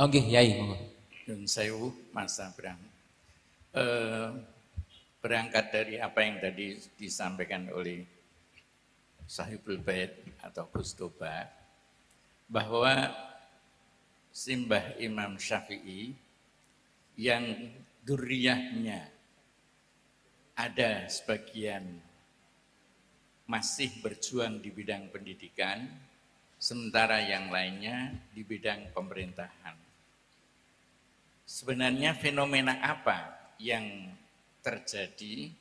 Oke, Yai, monggo. Yun Sewu, Mas Abraham. Eh, berangkat dari apa yang tadi disampaikan oleh Sahibul Bait atau Gustoba, bahwa Simbah Imam Syafi'i yang duriyahnya ada sebagian masih berjuang di bidang pendidikan, sementara yang lainnya di bidang pemerintahan. Sebenarnya fenomena apa yang terjadi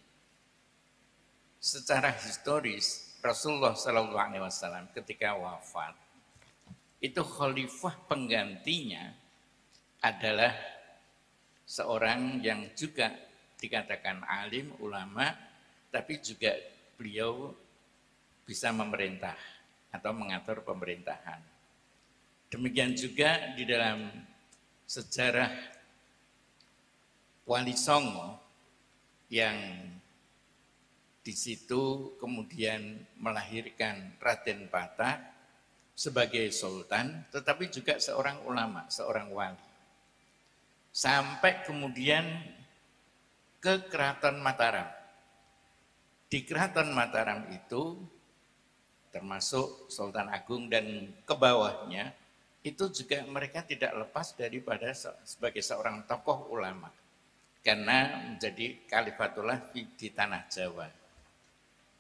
secara historis Rasulullah Shallallahu Alaihi Wasallam ketika wafat itu khalifah penggantinya adalah seorang yang juga dikatakan alim, ulama, tapi juga beliau bisa memerintah atau mengatur pemerintahan. Demikian juga di dalam sejarah Wali Songo yang di situ kemudian melahirkan Raden Patah sebagai sultan, tetapi juga seorang ulama, seorang wali. Sampai kemudian ke Keraton Mataram. Di Keraton Mataram itu termasuk Sultan Agung dan ke bawahnya itu juga mereka tidak lepas daripada sebagai seorang tokoh ulama karena menjadi kalifatullah di tanah Jawa.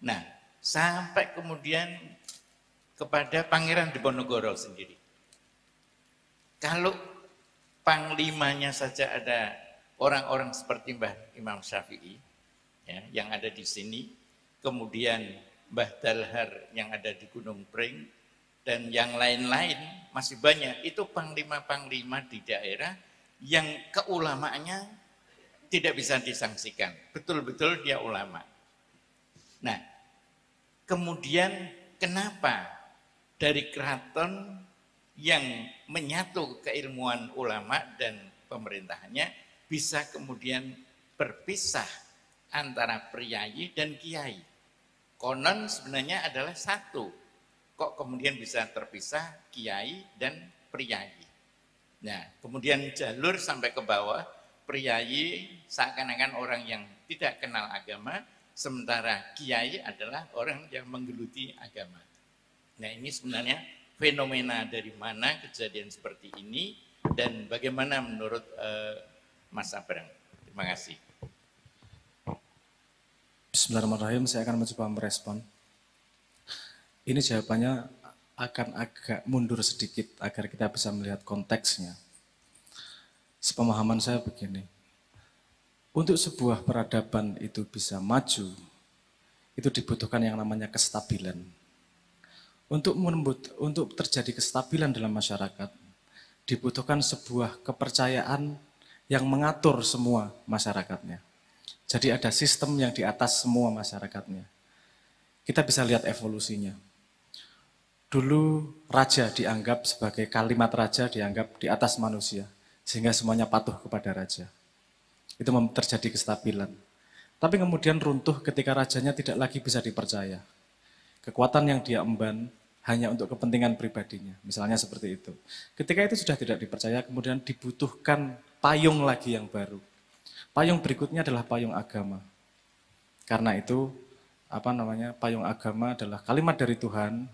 Nah, sampai kemudian kepada Pangeran Diponegoro sendiri. Kalau panglimanya saja ada orang-orang seperti Mbah Imam Syafi'i ya, yang ada di sini, kemudian Mbah Dalhar yang ada di Gunung Pring, dan yang lain-lain masih banyak. Itu panglima-panglima di daerah yang keulamaannya tidak bisa disangsikan. Betul-betul dia ulama. Nah, kemudian kenapa dari keraton yang menyatu keilmuan ulama dan pemerintahannya bisa kemudian berpisah antara priayi dan kiai. Konon sebenarnya adalah satu. Kok kemudian bisa terpisah kiai dan priayi. Nah, kemudian jalur sampai ke bawah, priayi seakan-akan orang yang tidak kenal agama, sementara kiai adalah orang yang menggeluti agama. Nah ini sebenarnya fenomena dari mana kejadian seperti ini dan bagaimana menurut uh, Mas Abrang. Terima kasih. Bismillahirrahmanirrahim, saya akan mencoba merespon. Ini jawabannya akan agak mundur sedikit agar kita bisa melihat konteksnya. Sepemahaman saya begini, untuk sebuah peradaban itu bisa maju, itu dibutuhkan yang namanya kestabilan untuk menembut, untuk terjadi kestabilan dalam masyarakat, dibutuhkan sebuah kepercayaan yang mengatur semua masyarakatnya. Jadi ada sistem yang di atas semua masyarakatnya. Kita bisa lihat evolusinya. Dulu raja dianggap sebagai kalimat raja dianggap di atas manusia, sehingga semuanya patuh kepada raja. Itu terjadi kestabilan. Tapi kemudian runtuh ketika rajanya tidak lagi bisa dipercaya. Kekuatan yang dia emban hanya untuk kepentingan pribadinya. Misalnya seperti itu. Ketika itu sudah tidak dipercaya, kemudian dibutuhkan payung lagi yang baru. Payung berikutnya adalah payung agama. Karena itu, apa namanya, payung agama adalah kalimat dari Tuhan,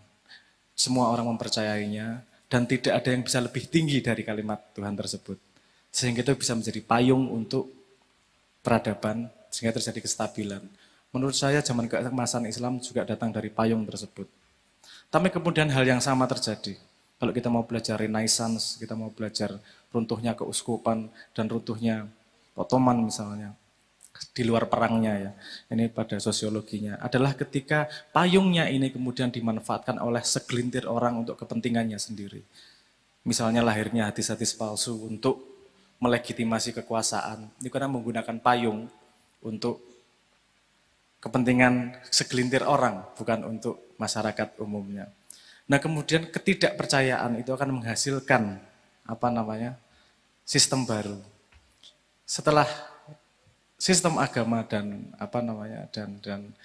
semua orang mempercayainya, dan tidak ada yang bisa lebih tinggi dari kalimat Tuhan tersebut. Sehingga itu bisa menjadi payung untuk peradaban, sehingga terjadi kestabilan. Menurut saya zaman keemasan Islam juga datang dari payung tersebut. Tapi kemudian hal yang sama terjadi. Kalau kita mau belajar Renaissance, kita mau belajar runtuhnya keuskupan dan runtuhnya Ottoman misalnya, di luar perangnya ya, ini pada sosiologinya, adalah ketika payungnya ini kemudian dimanfaatkan oleh segelintir orang untuk kepentingannya sendiri. Misalnya lahirnya hadis-hadis palsu untuk melegitimasi kekuasaan, ini karena menggunakan payung untuk kepentingan segelintir orang, bukan untuk masyarakat umumnya. Nah kemudian ketidakpercayaan itu akan menghasilkan apa namanya sistem baru. Setelah sistem agama dan apa namanya dan dan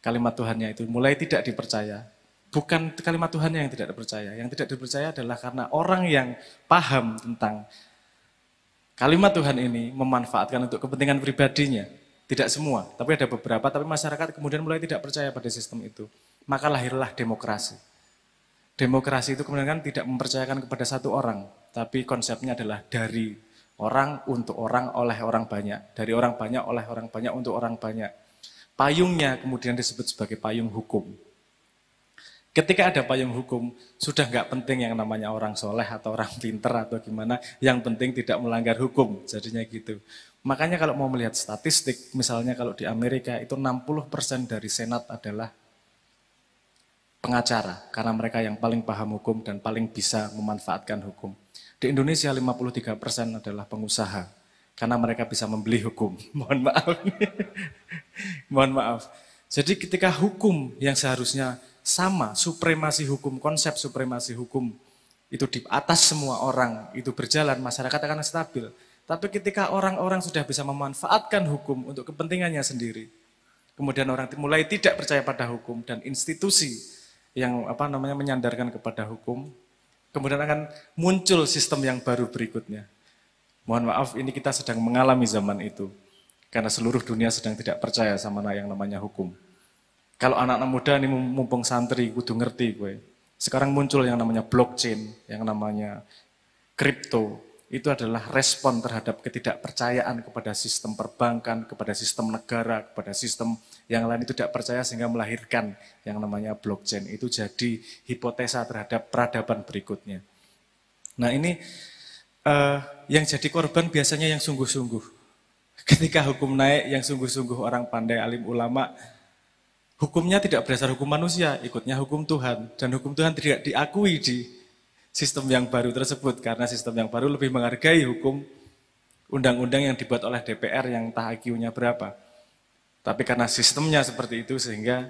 kalimat Tuhannya itu mulai tidak dipercaya. Bukan kalimat Tuhan yang tidak dipercaya. Yang tidak dipercaya adalah karena orang yang paham tentang kalimat Tuhan ini memanfaatkan untuk kepentingan pribadinya. Tidak semua, tapi ada beberapa, tapi masyarakat kemudian mulai tidak percaya pada sistem itu. Maka lahirlah demokrasi. Demokrasi itu kemudian kan tidak mempercayakan kepada satu orang, tapi konsepnya adalah dari orang untuk orang oleh orang banyak, dari orang banyak oleh orang banyak untuk orang banyak. Payungnya kemudian disebut sebagai payung hukum. Ketika ada payung hukum, sudah nggak penting yang namanya orang soleh atau orang pinter atau gimana, yang penting tidak melanggar hukum, jadinya gitu. Makanya kalau mau melihat statistik, misalnya kalau di Amerika itu 60% dari senat adalah pengacara, karena mereka yang paling paham hukum dan paling bisa memanfaatkan hukum. Di Indonesia 53% adalah pengusaha, karena mereka bisa membeli hukum. Mohon maaf. Mohon maaf. Jadi ketika hukum yang seharusnya sama, supremasi hukum, konsep supremasi hukum itu di atas semua orang, itu berjalan, masyarakat akan stabil. Tapi ketika orang-orang sudah bisa memanfaatkan hukum untuk kepentingannya sendiri, kemudian orang mulai tidak percaya pada hukum dan institusi yang apa namanya menyandarkan kepada hukum, kemudian akan muncul sistem yang baru berikutnya. Mohon maaf, ini kita sedang mengalami zaman itu. Karena seluruh dunia sedang tidak percaya sama yang namanya hukum. Kalau anak-anak muda ini mumpung santri, kudu ngerti gue. Sekarang muncul yang namanya blockchain, yang namanya kripto. Itu adalah respon terhadap ketidakpercayaan kepada sistem perbankan, kepada sistem negara, kepada sistem yang lain itu tidak percaya sehingga melahirkan yang namanya blockchain. Itu jadi hipotesa terhadap peradaban berikutnya. Nah ini uh, yang jadi korban biasanya yang sungguh-sungguh. Ketika hukum naik, yang sungguh-sungguh orang pandai alim ulama hukumnya tidak berdasar hukum manusia, ikutnya hukum Tuhan. Dan hukum Tuhan tidak diakui di sistem yang baru tersebut, karena sistem yang baru lebih menghargai hukum undang-undang yang dibuat oleh DPR yang entah IQ-nya berapa. Tapi karena sistemnya seperti itu sehingga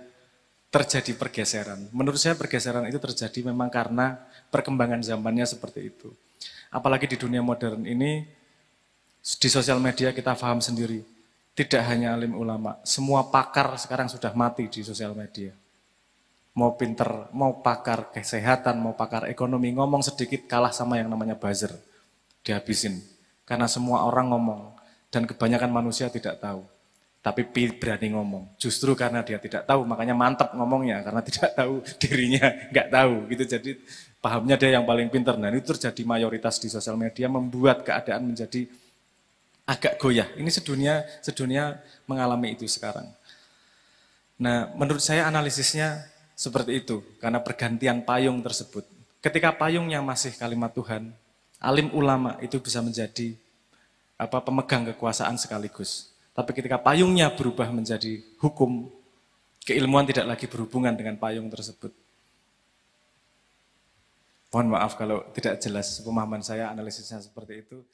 terjadi pergeseran. Menurut saya pergeseran itu terjadi memang karena perkembangan zamannya seperti itu. Apalagi di dunia modern ini, di sosial media kita paham sendiri tidak hanya alim ulama, semua pakar sekarang sudah mati di sosial media. Mau pinter, mau pakar kesehatan, mau pakar ekonomi, ngomong sedikit kalah sama yang namanya buzzer. Dihabisin. Karena semua orang ngomong, dan kebanyakan manusia tidak tahu. Tapi berani ngomong. Justru karena dia tidak tahu, makanya mantap ngomongnya. Karena tidak tahu dirinya, nggak tahu. gitu. Jadi pahamnya dia yang paling pinter. Nah itu terjadi mayoritas di sosial media, membuat keadaan menjadi agak goyah. Ini sedunia sedunia mengalami itu sekarang. Nah, menurut saya analisisnya seperti itu karena pergantian payung tersebut. Ketika payungnya masih kalimat Tuhan, alim ulama itu bisa menjadi apa pemegang kekuasaan sekaligus. Tapi ketika payungnya berubah menjadi hukum, keilmuan tidak lagi berhubungan dengan payung tersebut. Mohon maaf kalau tidak jelas pemahaman saya analisisnya seperti itu.